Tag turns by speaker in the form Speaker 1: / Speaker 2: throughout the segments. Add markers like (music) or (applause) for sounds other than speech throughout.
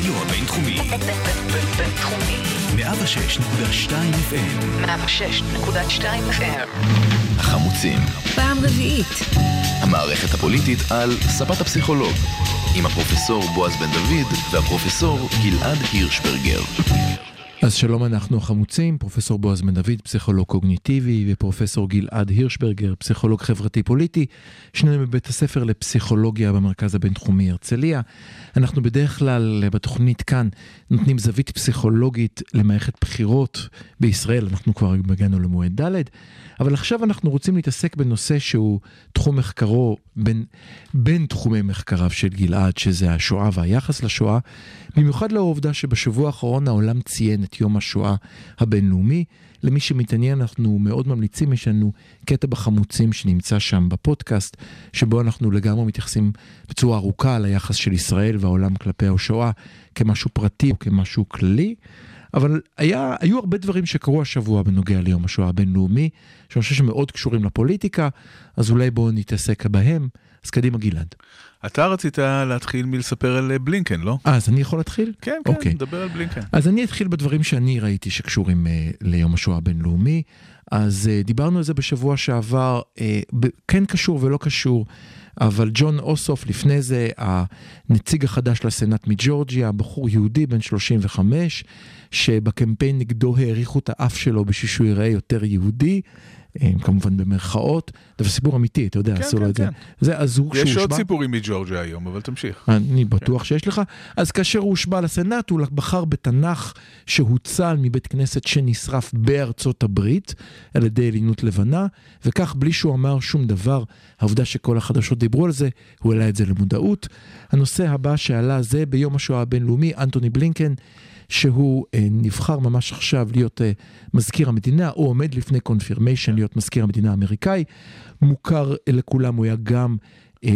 Speaker 1: הרדיו הבינתחומי.
Speaker 2: בינתחומי.
Speaker 1: 106.2 FM.
Speaker 2: 106.2 FM.
Speaker 1: החמוצים.
Speaker 3: פעם רביעית.
Speaker 1: המערכת הפוליטית על ספת הפסיכולוג. עם הפרופסור בועז בן דוד והפרופסור גלעד הירשברגר.
Speaker 4: אז שלום, אנחנו החמוצים, פרופסור בועז בן דוד, פסיכולוג קוגניטיבי, ופרופסור גלעד הירשברגר, פסיכולוג חברתי-פוליטי, שנינו בבית הספר לפסיכולוגיה במרכז הבינתחומי הרצליה. אנחנו בדרך כלל בתוכנית כאן נותנים זווית פסיכולוגית למערכת בחירות בישראל, אנחנו כבר הגענו למועד ד', אבל עכשיו אנחנו רוצים להתעסק בנושא שהוא תחום מחקרו, בין, בין תחומי מחקריו של גלעד, שזה השואה והיחס לשואה, במיוחד לאור העובדה שבשבוע האחרון העולם ציין את יום השואה הבינלאומי. למי שמתעניין, אנחנו מאוד ממליצים, יש לנו קטע בחמוצים שנמצא שם בפודקאסט, שבו אנחנו לגמרי מתייחסים בצורה ארוכה על היחס של ישראל והעולם כלפי השואה כמשהו פרטי או כמשהו כללי. אבל היה, היו הרבה דברים שקרו השבוע בנוגע ליום השואה הבינלאומי, שאני חושב שמאוד קשורים לפוליטיקה, אז אולי בואו נתעסק בהם. אז קדימה גלעד.
Speaker 5: אתה רצית להתחיל מלספר על בלינקן, לא?
Speaker 4: אה, אז אני יכול להתחיל?
Speaker 5: כן, כן, okay. נדבר על בלינקן.
Speaker 4: אז אני אתחיל בדברים שאני ראיתי שקשורים uh, ליום השואה הבינלאומי. אז uh, דיברנו על זה בשבוע שעבר, uh, כן קשור ולא קשור. אבל ג'ון אוסוף לפני זה, הנציג החדש לסנאט מג'ורג'יה, בחור יהודי בן 35, שבקמפיין נגדו העריכו את האף שלו בשביל שהוא ייראה יותר יהודי. כמובן במרכאות, זה סיפור אמיתי, אתה יודע,
Speaker 5: כן,
Speaker 4: עשו
Speaker 5: כן,
Speaker 4: לו את זה.
Speaker 5: כן.
Speaker 4: זה, אז הוא,
Speaker 5: יש
Speaker 4: כשהוא
Speaker 5: עוד סיפורים מג'ורג'יה היום, אבל תמשיך.
Speaker 4: אני בטוח שיש לך. אז כאשר הוא הושבע לסנאט, הוא בחר בתנ"ך שהוצל מבית כנסת שנשרף בארצות הברית על ידי אלינות לבנה, וכך בלי שהוא אמר שום דבר, העובדה שכל החדשות דיברו על זה, הוא העלה את זה למודעות. הנושא הבא שעלה זה ביום השואה הבינלאומי, אנטוני בלינקן. שהוא אה, נבחר ממש עכשיו להיות אה, מזכיר המדינה, או עומד לפני קונפירמיישן להיות מזכיר המדינה האמריקאי. מוכר אה, לכולם, הוא היה גם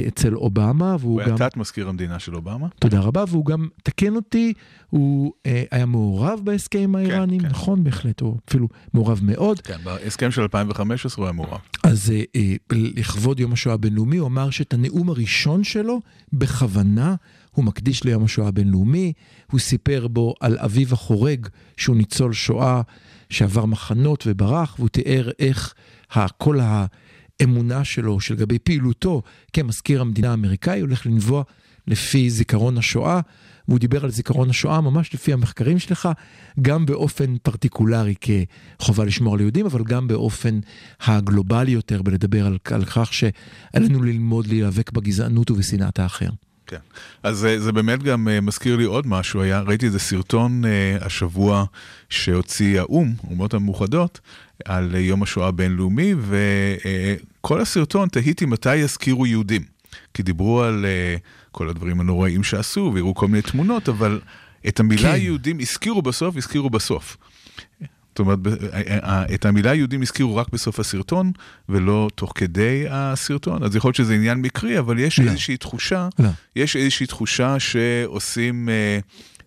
Speaker 4: אצל אובמה, והוא
Speaker 5: הוא היה
Speaker 4: גם...
Speaker 5: תת מזכיר המדינה של אובמה.
Speaker 4: תודה רבה, והוא גם, תקן אותי, הוא אה, היה מעורב בהסכם האיראנים,
Speaker 5: כן.
Speaker 4: נכון, בהחלט, הוא אפילו מעורב מאוד.
Speaker 5: כן, בהסכם של 2015 הוא היה מעורב.
Speaker 4: אז אה, אה, לכבוד יום השואה הבינלאומי, הוא אמר שאת הנאום הראשון שלו, בכוונה, הוא מקדיש ליום השואה הבינלאומי. הוא סיפר בו על אביו החורג, שהוא ניצול שואה שעבר מחנות וברח, והוא תיאר איך כל האמונה שלו, שלגבי פעילותו כמזכיר המדינה האמריקאי, הולך לנבוע לפי זיכרון השואה. והוא דיבר על זיכרון השואה ממש לפי המחקרים שלך, גם באופן פרטיקולרי כחובה לשמור על יהודים, אבל גם באופן הגלובלי יותר, בלדבר על, על כך שעלינו ללמוד להיאבק בגזענות ובשנאת האחר.
Speaker 5: כן. אז זה, זה באמת גם uh, מזכיר לי עוד משהו, היה, ראיתי איזה סרטון uh, השבוע שהוציא האו"ם, האומות המאוחדות, על יום השואה הבינלאומי, וכל uh, הסרטון תהיתי מתי יזכירו יהודים. כי דיברו על uh, כל הדברים הנוראים שעשו, והראו כל מיני תמונות, אבל את המילה
Speaker 4: כן.
Speaker 5: יהודים הזכירו בסוף, הזכירו בסוף. זאת אומרת, ב- את המילה יהודים הזכירו רק בסוף הסרטון, ולא תוך כדי הסרטון. אז יכול להיות שזה עניין מקרי, אבל יש
Speaker 4: לא.
Speaker 5: איזושהי תחושה,
Speaker 4: לא.
Speaker 5: יש איזושהי תחושה שעושים אה,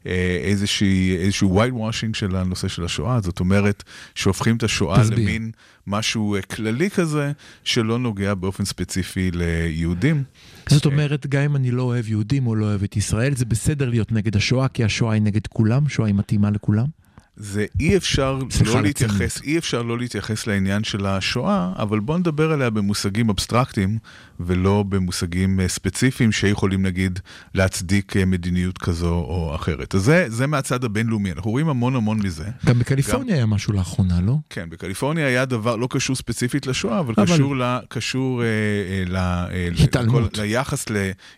Speaker 5: אה, איזושהי, איזשהו white washing של הנושא של השואה, זאת אומרת, שהופכים את השואה
Speaker 4: תסביר.
Speaker 5: למין משהו אה, כללי כזה, שלא נוגע באופן ספציפי ליהודים.
Speaker 4: זאת אומרת, גם אם אני לא אוהב יהודים או לא אוהב את ישראל, זה בסדר להיות נגד השואה, כי השואה היא נגד כולם, שואה היא מתאימה לכולם.
Speaker 5: זה אי אפשר לא להתייחס. אי אפשר לא להתייחס לעניין של השואה, אבל בוא נדבר עליה במושגים אבסטרקטיים, ולא במושגים אה, ספציפיים שיכולים נגיד להצדיק אה, מדיניות כזו או אחרת. אז זה, זה מהצד הבינלאומי, אנחנו רואים המון המון מזה.
Speaker 4: גם בקליפורניה היה משהו לאחרונה, לא?
Speaker 5: כן, בקליפורניה היה דבר לא קשור ספציפית לשואה, אבל,
Speaker 4: אבל-
Speaker 5: קשור, ל, קשור אה, אה, אה,
Speaker 4: התעלמות.
Speaker 5: לכל- ליחס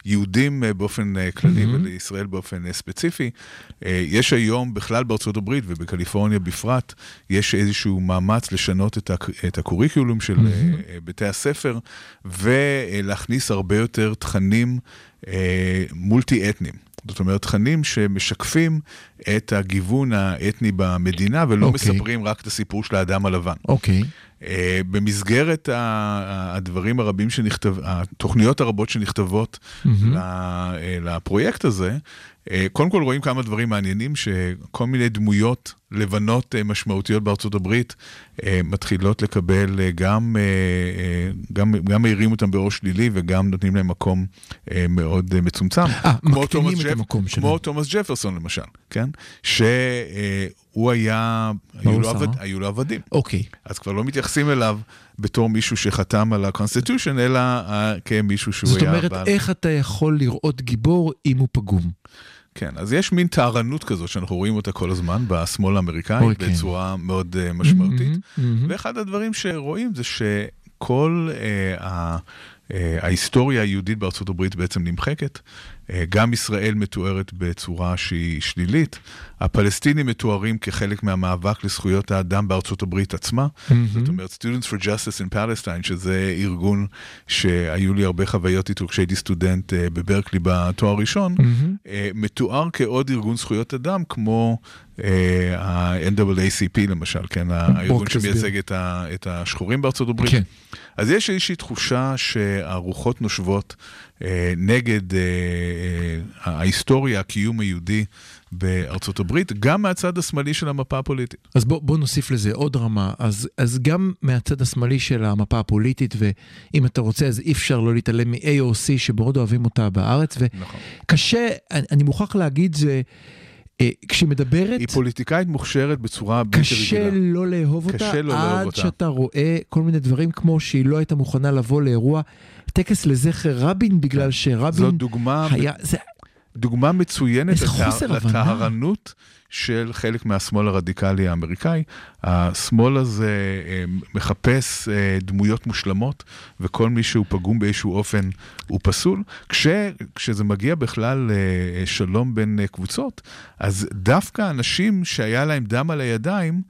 Speaker 5: ליהודים אה, באופן אה, כללי
Speaker 4: מהמם.
Speaker 5: ולישראל באופן אה, ספציפי. אה, יש היום בכלל בארצות הברית ובקליפורניה בפרט, יש איזשהו מאמץ לשנות את, הק, את הקוריקולום של אה, בתי הספר ולהכניס הרבה יותר תכנים אה, מולטי-אתניים. זאת אומרת, תכנים שמשקפים את הגיוון האתני במדינה ולא
Speaker 4: אוקיי.
Speaker 5: מספרים רק את הסיפור של האדם הלבן.
Speaker 4: אוקיי.
Speaker 5: אה, במסגרת ה- הדברים הרבים שנכתב, התוכניות הרבות שנכתבות אה, לפרויקט הזה, קודם כל רואים כמה דברים מעניינים, שכל מיני דמויות לבנות אה, משמעותיות בארצות הברית אה, מתחילות לקבל אה, גם, אה, אה, גם, גם מעירים אותם באור שלילי וגם נותנים להם מקום אה, מאוד אה, מצומצם.
Speaker 4: אה, מקטינים את המקום שלהם.
Speaker 5: כמו תומאס ג'פרסון למשל, כן? שהוא היה,
Speaker 4: מה
Speaker 5: היו
Speaker 4: הוא
Speaker 5: לו? עבד, היו לו עבדים.
Speaker 4: אוקיי.
Speaker 5: אז כבר לא מתייחסים אליו בתור מישהו שחתם על ה-constitution, אלא אה, כמישהו שהוא
Speaker 4: זאת
Speaker 5: היה
Speaker 4: אומרת,
Speaker 5: בעל...
Speaker 4: איך אתה יכול לראות גיבור אם הוא פגום?
Speaker 5: כן, אז יש מין טהרנות כזאת שאנחנו רואים אותה כל הזמן בשמאל האמריקאי,
Speaker 4: אוי, כן.
Speaker 5: בצורה מאוד uh, משמעותית.
Speaker 4: מהמם, מהמם.
Speaker 5: ואחד הדברים שרואים זה שכל uh, ה... uh, ההיסטוריה היהודית בארצות הברית בעצם נמחקת. Uh, גם ישראל מתוארת בצורה שהיא שלילית. הפלסטינים מתוארים כחלק מהמאבק לזכויות האדם בארצות הברית עצמה.
Speaker 4: מהמם.
Speaker 5: זאת אומרת, Students for Justice in Palestine, שזה ארגון שהיו לי הרבה חוויות איתו כשהייתי סטודנט uh, בברקלי בתואר ראשון. אה, מתואר כעוד ארגון זכויות אדם, כמו אה, ה-NAACP למשל, כן, הארגון. שמייצג את, השחורים בארצות הברית.
Speaker 4: כן.
Speaker 5: אז יש איזושהי תחושה שהרוחות נושבות אה, נגד אה, אה, ההיסטוריה, הקיום היהודי בארצות הברית, גם מהצד השמאלי של המפה הפוליטית.
Speaker 4: אז בוא, בוא נוסיף לזה עוד רמה. אז, אז גם מהצד השמאלי של המפה הפוליטית, ואם אתה רוצה, אז אי אפשר לא להתעלם מ-AOC, שמאוד אוהבים אותה בארץ,
Speaker 5: נכון.
Speaker 4: וקשה, אני, אני מוכרח להגיד, זה, כשהיא מדברת,
Speaker 5: היא פוליטיקאית מוכשרת בצורה בלתי
Speaker 4: קשה
Speaker 5: רגילה.
Speaker 4: לא לאהוב אותה,
Speaker 5: קשה לא לאהוב
Speaker 4: עד. שאתה רואה כל מיני דברים כמו שהיא לא הייתה מוכנה לבוא לאירוע טקס לזכר רבין, בגלל
Speaker 5: זו
Speaker 4: שרבין
Speaker 5: דוגמה
Speaker 4: היה,
Speaker 5: דוגמה מצוינת. לטהרנות של חלק מהשמאל הרדיקלי האמריקאי. השמאל הזה אה, מחפש אה, דמויות מושלמות, וכל מי שהוא פגום באיזשהו אופן הוא פסול. כש, כשזה מגיע בכלל לשלום בין אה, קבוצות, אז דווקא אנשים שהיה להם דם על הידיים,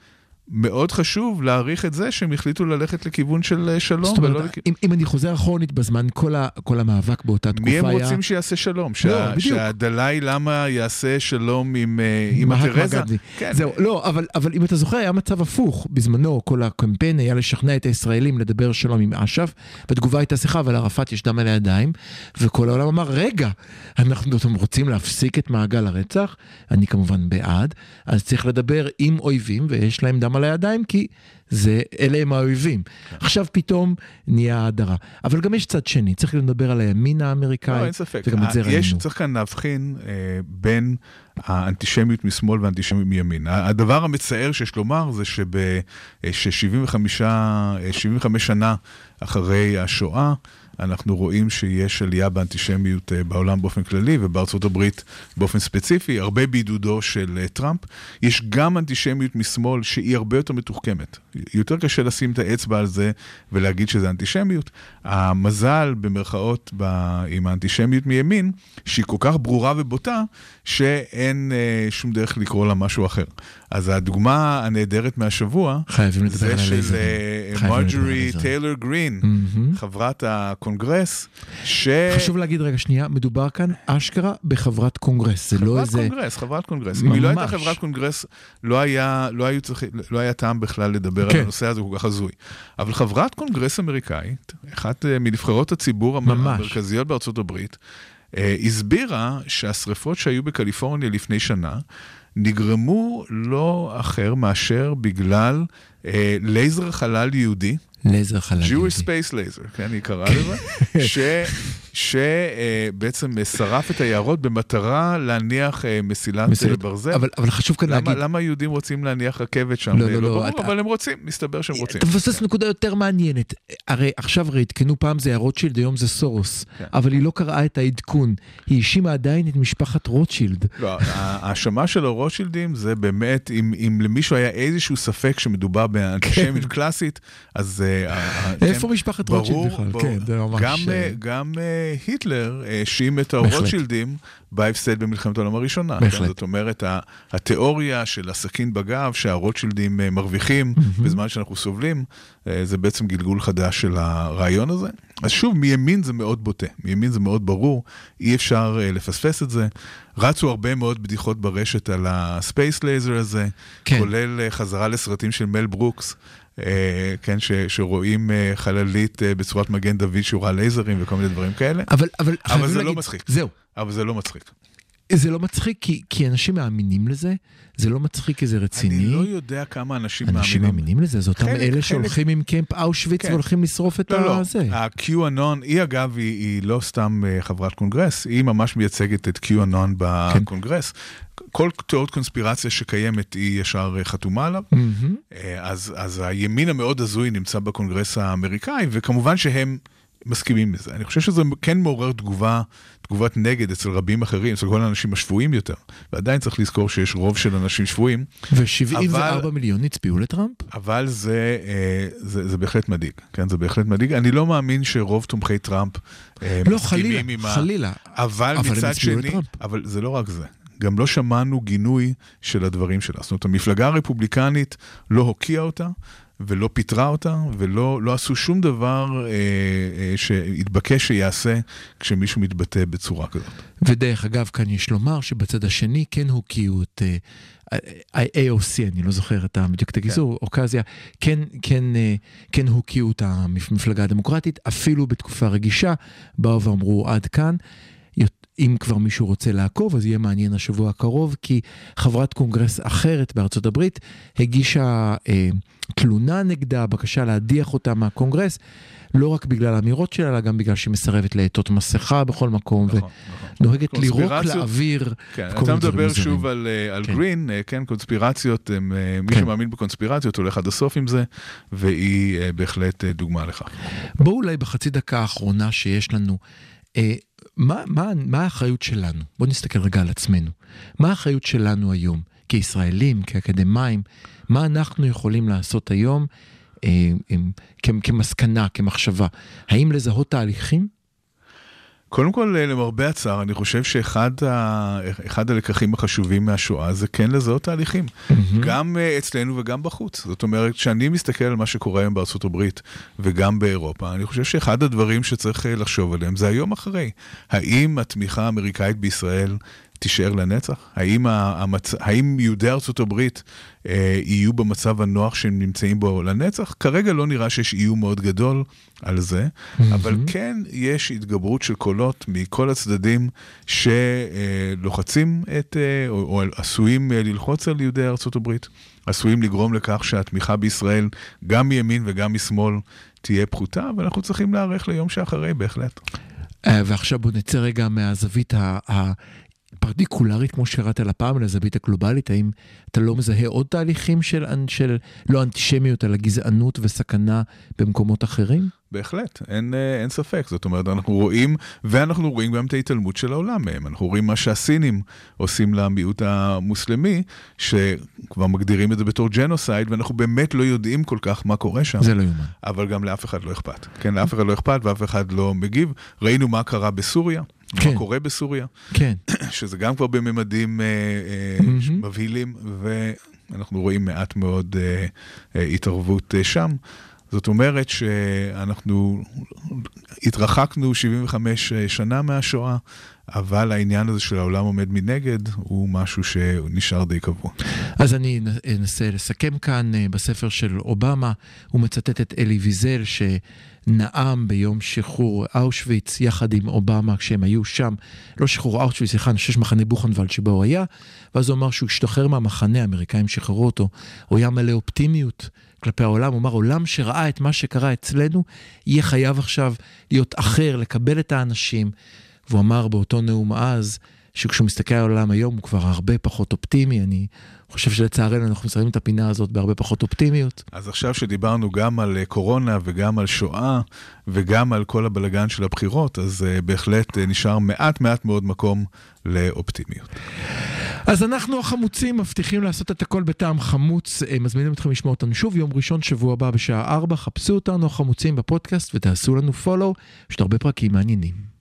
Speaker 5: מאוד חשוב להעריך את זה שהם החליטו ללכת לכיוון של אה, שלום.
Speaker 4: זאת
Speaker 5: ולא
Speaker 4: אומרת,
Speaker 5: לכ-
Speaker 4: אם, אם אני חוזר אחורנית בזמן, כל, ה, כל המאבק באותה תקופה
Speaker 5: מי
Speaker 4: היה...
Speaker 5: הם רוצים שיעשה שלום? שה,
Speaker 4: בדיוק.
Speaker 5: שהדלאי למה יעשה שלום עם, אה, עם התרזה? כן.
Speaker 4: זהו, לא, אבל, אבל אם אתה זוכר, היה מצב הפוך. בזמנו, כל הקמפיין היה לשכנע את הישראלים לדבר שלום עם אש"ף, והתגובה הייתה שיחה, אבל ערפאת יש דם על הידיים, וכל העולם אמר, רגע, אנחנו אתם רוצים להפסיק את מעגל הרצח? אני כמובן בעד, אז צריך לדבר עם אויבים, ויש להם דם על הידיים, כי זה, אלה הם האויבים. עכשיו פתאום נהיה הדרה. אבל גם יש צד שני, צריך לדבר על הימין האמריקאי,
Speaker 5: לא, אין ספק.
Speaker 4: וגם את זה
Speaker 5: יש,
Speaker 4: ראינו.
Speaker 5: צריך כאן להבחין אה, בין האנטישמיות משמאל והאנטישמיות מימין. הדבר המצער שיש לומר זה ש-75 שנה אחרי השואה, אנחנו רואים שיש עלייה באנטישמיות אה, בעולם באופן כללי ובארצות הברית באופן ספציפי, הרבה בעידודו של אה, טראמפ. יש גם אנטישמיות משמאל שהיא הרבה יותר מתוחכמת. יותר קשה לשים את האצבע על זה ולהגיד שזה אנטישמיות. המזל, במרכאות, ב... עם האנטישמיות מימין, שהיא כל כך ברורה ובוטה, שאין אה, שום דרך לקרוא לה משהו אחר. אז הדוגמה הנהדרת מהשבוע,
Speaker 4: חייבים לדבר
Speaker 5: זה של. אה,
Speaker 4: הלייזרים.
Speaker 5: טיילר גרין. חברת הקונגרס, ש...
Speaker 4: חשוב להגיד רגע שנייה, מדובר כאן אשכרה בחברת קונגרס, זה לא
Speaker 5: חברת
Speaker 4: איזה...
Speaker 5: קונגרס, חברת קונגרס. אם היא לא הייתה
Speaker 4: ממש.
Speaker 5: חברת קונגרס, לא היה, לא, צריכים, לא היה טעם בכלל לדבר
Speaker 4: כן.
Speaker 5: על הנושא הזה, הוא כל כך הזוי. אבל חברת קונגרס אמריקאית, אחת אה, מנבחרות הציבור המ-
Speaker 4: ממש.
Speaker 5: המרכזיות בארצות הברית, אה, הסבירה שהשריפות שהיו בקליפורניה לפני שנה, נגרמו לא אחר מאשר בגלל אה, לייזר חלל יהודי,
Speaker 4: לייזר חלל.
Speaker 5: Jewish. Space Laser, כן, היא קראה לזה, שבעצם שרף את היערות במטרה להניח אה, מסילת
Speaker 4: מסילות-
Speaker 5: אה, ברזל.
Speaker 4: אבל, אבל חשוב כאן
Speaker 5: למה,
Speaker 4: להגיד,
Speaker 5: למה היהודים רוצים להניח רכבת שם?
Speaker 4: לא,
Speaker 5: אה,
Speaker 4: לא, לא,
Speaker 5: ברור,
Speaker 4: אתה-
Speaker 5: אבל הם רוצים, מסתבר שהם רוצים.
Speaker 4: אתה מפספס נקודה יותר מעניינת. הרי עכשיו הרי עדכנו פעם זה היה רוטשילד, היום זה סורוס.
Speaker 5: כן.
Speaker 4: אבל היא לא קראה את העדכון. היא האשימה עדיין את משפחת רוטשילד.
Speaker 5: לא, ההאשמה של הרוטשילדים זה באמת, אם, אם למישהו היה איזשהו ספק שמדובר באנטישמיות קלאסית, אז...
Speaker 4: כן. איפה
Speaker 5: כן,
Speaker 4: משפחת רוטשילד בכלל? כן, זה ממש...
Speaker 5: גם, גם היטלר האשים את
Speaker 4: בהחלט.
Speaker 5: הרוטשילדים בהפסד במלחמת העולם הראשונה.
Speaker 4: בהחלט.
Speaker 5: כן, זאת אומרת, התיאוריה של הסכין בגב שהרוטשילדים אה, מרוויחים בזמן שאנחנו סובלים, אה, זה בעצם גלגול חדש של הרעיון הזה. אז שוב, מימין זה מאוד בוטה, מימין זה מאוד ברור, אי אפשר אה, לפספס את זה. רצו הרבה מאוד בדיחות ברשת על ה space laser הזה,
Speaker 4: כן.
Speaker 5: כולל חזרה לסרטים של מל ברוקס. אה, כן, ש, שרואים אה, חללית אה, בצורת מגן דוד שורה לייזרים וכל מיני דברים כאלה.
Speaker 4: אבל, אבל,
Speaker 5: אבל זה לא
Speaker 4: להגיד-
Speaker 5: מצחיק.
Speaker 4: זהו.
Speaker 5: אבל זה לא מצחיק.
Speaker 4: זה לא מצחיק כי, כי אנשים מאמינים לזה, זה לא מצחיק כי זה רציני.
Speaker 5: אני לא יודע כמה אנשים
Speaker 4: אנשים
Speaker 5: מאמינים.
Speaker 4: מאמינים לזה, זה אותם
Speaker 5: חלק-
Speaker 4: אלה
Speaker 5: חלק-
Speaker 4: שהולכים עם Camp Auschwitz
Speaker 5: כן.
Speaker 4: והולכים לשרוף את
Speaker 5: לא, לא,
Speaker 4: הזה.
Speaker 5: ה-QAnon, היא אגב, היא, היא לא סתם אה, חברת קונגרס, היא ממש מייצגת את QAnon בקונגרס. כל תיאוריות קונספירציה שקיימת, היא ישר אה, חתומה עליו. אה, אז, אז הימין המאוד הזוי נמצא בקונגרס האמריקאי, וכמובן שהם מסכימים לזה. אני חושב שזה כן מעורר תגובה, תגובת נגד אצל רבים אחרים, אצל כל האנשים השפויים יותר. ועדיין צריך לזכור שיש רוב של אנשים שפויים,
Speaker 4: ו-74
Speaker 5: אבל-
Speaker 4: מיליון הצביעו לטראמפ?
Speaker 5: אבל זה, אה, זה, זה בהחלט מדאיג. כן, זה בהחלט מדאיג. אני לא מאמין שרוב תומכי טראמפ אה,
Speaker 4: לא,
Speaker 5: מסכימים
Speaker 4: חלילה,
Speaker 5: עם ה...
Speaker 4: חלילה.
Speaker 5: אבל,
Speaker 4: אבל הם
Speaker 5: מצד שני,
Speaker 4: לטראמפ.
Speaker 5: אבל זה לא רק זה. גם לא שמענו גינוי של הדברים שלה. זאת אומרת, המפלגה הרפובליקנית לא הוקיעה אותה. ולא פיטרה אותה, ולא לא עשו שום דבר אה, אה, שהתבקש שיעשה כשמישהו מתבטא בצורה כזאת.
Speaker 4: ודרך אגב, כאן יש לומר שבצד השני כן הוקיעו את אה, ה-AOC, אני לא זוכר את בדיוק את הגיזור, אוקזיה, כן, כן, אה, כן הוקיעו את המפלגה הדמוקרטית, אפילו בתקופה רגישה, באו ואמרו עד כאן. אם כבר מישהו רוצה לעקוב, אז יהיה מעניין השבוע הקרוב, כי חברת קונגרס אחרת בארצות הברית הגישה אה, תלונה נגדה, בקשה להדיח אותה מהקונגרס, לא רק בגלל האמירות שלה, אלא גם בגלל שהיא מסרבת לעטות מסכה בכל מקום,
Speaker 5: נכון, נכון.
Speaker 4: ונוהגת לירוק
Speaker 5: קונספירציות-
Speaker 4: לאוויר.
Speaker 5: כן, אתה מדבר. שוב על, אה, על
Speaker 4: כן.
Speaker 5: גרין, אה, כן, קונספירציות, הם, אה, מי
Speaker 4: כן.
Speaker 5: שמאמין בקונספירציות הולך עד הסוף עם זה, והיא בהחלט דוגמה לכך.
Speaker 4: בואו אולי בחצי דקה האחרונה שיש לנו, מה, מה, מה האחריות שלנו? בואו נסתכל רגע על עצמנו. מה האחריות שלנו היום, כישראלים, כאקדמאים? מה אנחנו יכולים לעשות היום אה, אה, כמסקנה, כמחשבה? האם לזהות תהליכים?
Speaker 5: קודם כל, אה, למרבה הצער, אני חושב שאחד ה... אחד הלקחים החשובים מהשואה זה כן לזהות תהליכים. גם אה, אצלנו וגם בחוץ. זאת אומרת, כשאני מסתכל על מה שקורה היום בארצות הברית וגם באירופה, אני חושב שאחד הדברים שצריך אה, לחשוב עליהם זה היום אחרי. האם התמיכה האמריקאית בישראל תישאר לנצח? האם, המצ... האם יהודי ארצות הברית אה, יהיו במצב הנוח שהם נמצאים בו לנצח? כרגע לא נראה שיש איום מאוד גדול על זה, אבל כן יש התגברות של קולות מכל הצדדים שלוחצים את, אה, או, או עשויים אה, ללחוץ על יהודי ארצות הברית, עשויים לגרום לכך שהתמיכה בישראל, גם מימין וגם משמאל, תהיה פחותה, ואנחנו צריכים להיערך ליום שאחרי בהחלט.
Speaker 4: אה, ועכשיו בואו נצא רגע מהזווית. פרטיקולרית, כמו שקראת לה פעם, לזווית הגלובלית, האם אתה לא מזהה עוד תהליכים של, של לא אנטישמיות, אלא גזענות וסכנה במקומות אחרים?
Speaker 5: בהחלט, אין, אה, אין ספק. זאת אומרת, אנחנו רואים, ואנחנו רואים גם את ההתעלמות של העולם מהם. אנחנו רואים מה שהסינים עושים למיעוט המוסלמי, שכבר מגדירים את זה בתור ג'נוסייד, ואנחנו באמת לא יודעים כל כך מה קורה שם.
Speaker 4: זה לא יאומן.
Speaker 5: אבל גם לאף אחד לא אכפת. כן, לאף אחד לא אכפת ואף אחד לא מגיב. ראינו מה קרה בסוריה,
Speaker 4: כן.
Speaker 5: מה קורה בסוריה,
Speaker 4: כן. (clears throat)
Speaker 5: שזה גם כבר בממדים אה, אה. מבהילים, ואנחנו רואים מעט מאוד אה, אה, התערבות אה, שם. זאת אומרת שאנחנו התרחקנו 75 שנה מהשואה, אבל העניין הזה של העולם עומד מנגד הוא משהו שנשאר די קבוע.
Speaker 4: אז אני אנסה לסכם כאן אה, בספר של אובמה, הוא מצטט את אלי ויזל שנאם ביום שחרור אושוויץ יחד עם אובמה כשהם היו שם, לא שחרור אושוויץ, סליחה, אני חושב שמחנה בוכנוולד שבו הוא היה, ואז הוא אמר שהוא השתחרר מהמחנה, האמריקאים שחררו אותו, הוא היה מלא אופטימיות כלפי העולם, הוא אמר עולם שראה את מה שקרה אצלנו, יהיה חייב עכשיו להיות אחר, לקבל את האנשים, והוא אמר באותו נאום אז, שכשהוא מסתכל על העולם היום הוא כבר הרבה פחות אופטימי, אני חושב שלצערנו אנחנו מסיימים את הפינה הזאת בהרבה פחות אופטימיות.
Speaker 5: אז עכשיו שדיברנו גם על אה, קורונה וגם על שואה וגם על כל הבלגן של הבחירות, אז uh, בהחלט uh, נשאר מעט מעט מאוד מקום לאופטימיות.
Speaker 4: אז אנחנו החמוצים מבטיחים לעשות את הכל בטעם חמוץ, אה, מזמינים אתכם לשמוע אותנו שוב יום ראשון שבוע הבא בשעה 4, חפשו אותנו החמוצים בפודקאסט ותעשו לנו פולו, יש עוד הרבה פרקים מעניינים.